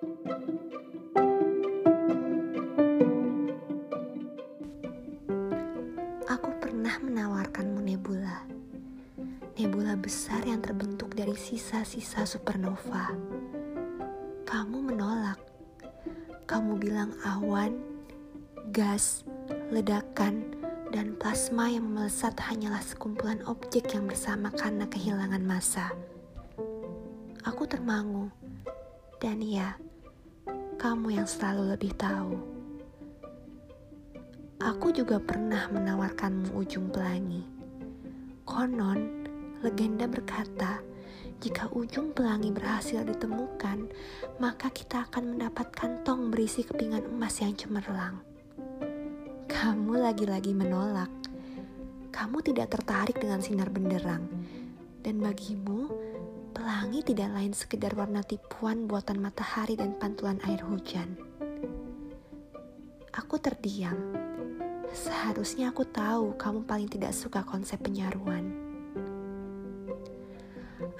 Aku pernah menawarkanmu nebula. Nebula besar yang terbentuk dari sisa-sisa supernova. Kamu menolak. Kamu bilang awan, gas, ledakan, dan plasma yang melesat hanyalah sekumpulan objek yang bersama karena kehilangan massa. Aku termangu. Dan ya, kamu yang selalu lebih tahu. Aku juga pernah menawarkanmu ujung pelangi. Konon, legenda berkata, jika ujung pelangi berhasil ditemukan, maka kita akan mendapatkan tong berisi kepingan emas yang cemerlang. Kamu lagi-lagi menolak. Kamu tidak tertarik dengan sinar benderang. Dan bagimu, pelangi tidak lain sekedar warna tipuan buatan matahari dan pantulan air hujan. Aku terdiam Seharusnya aku tahu kamu paling tidak suka konsep penyaruan.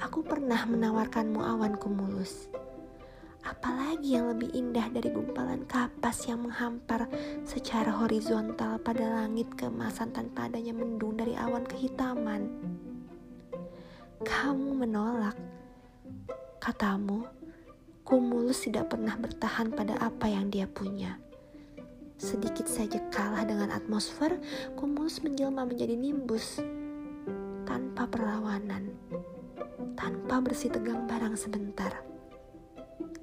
Aku pernah menawarkanmu awan kumulus. Apalagi yang lebih indah dari gumpalan kapas yang menghampar secara horizontal pada langit keemasan tanpa adanya mendung dari awan kehitaman. Kamu menolak. Katamu, kumulus tidak pernah bertahan pada apa yang dia punya sedikit saja kalah dengan atmosfer, kumulus menjelma menjadi nimbus tanpa perlawanan, tanpa bersih tegang barang sebentar.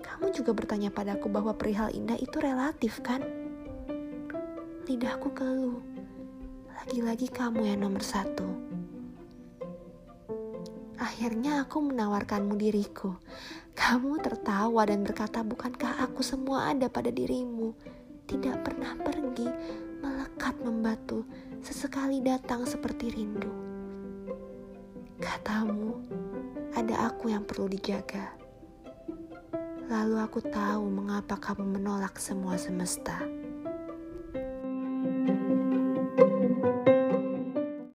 Kamu juga bertanya padaku bahwa perihal indah itu relatif kan? Lidahku keluh. Lagi-lagi kamu yang nomor satu. Akhirnya aku menawarkanmu diriku. Kamu tertawa dan berkata, bukankah aku semua ada pada dirimu? tidak pernah pergi, melekat membatu, sesekali datang seperti rindu. Katamu, ada aku yang perlu dijaga. Lalu aku tahu mengapa kamu menolak semua semesta.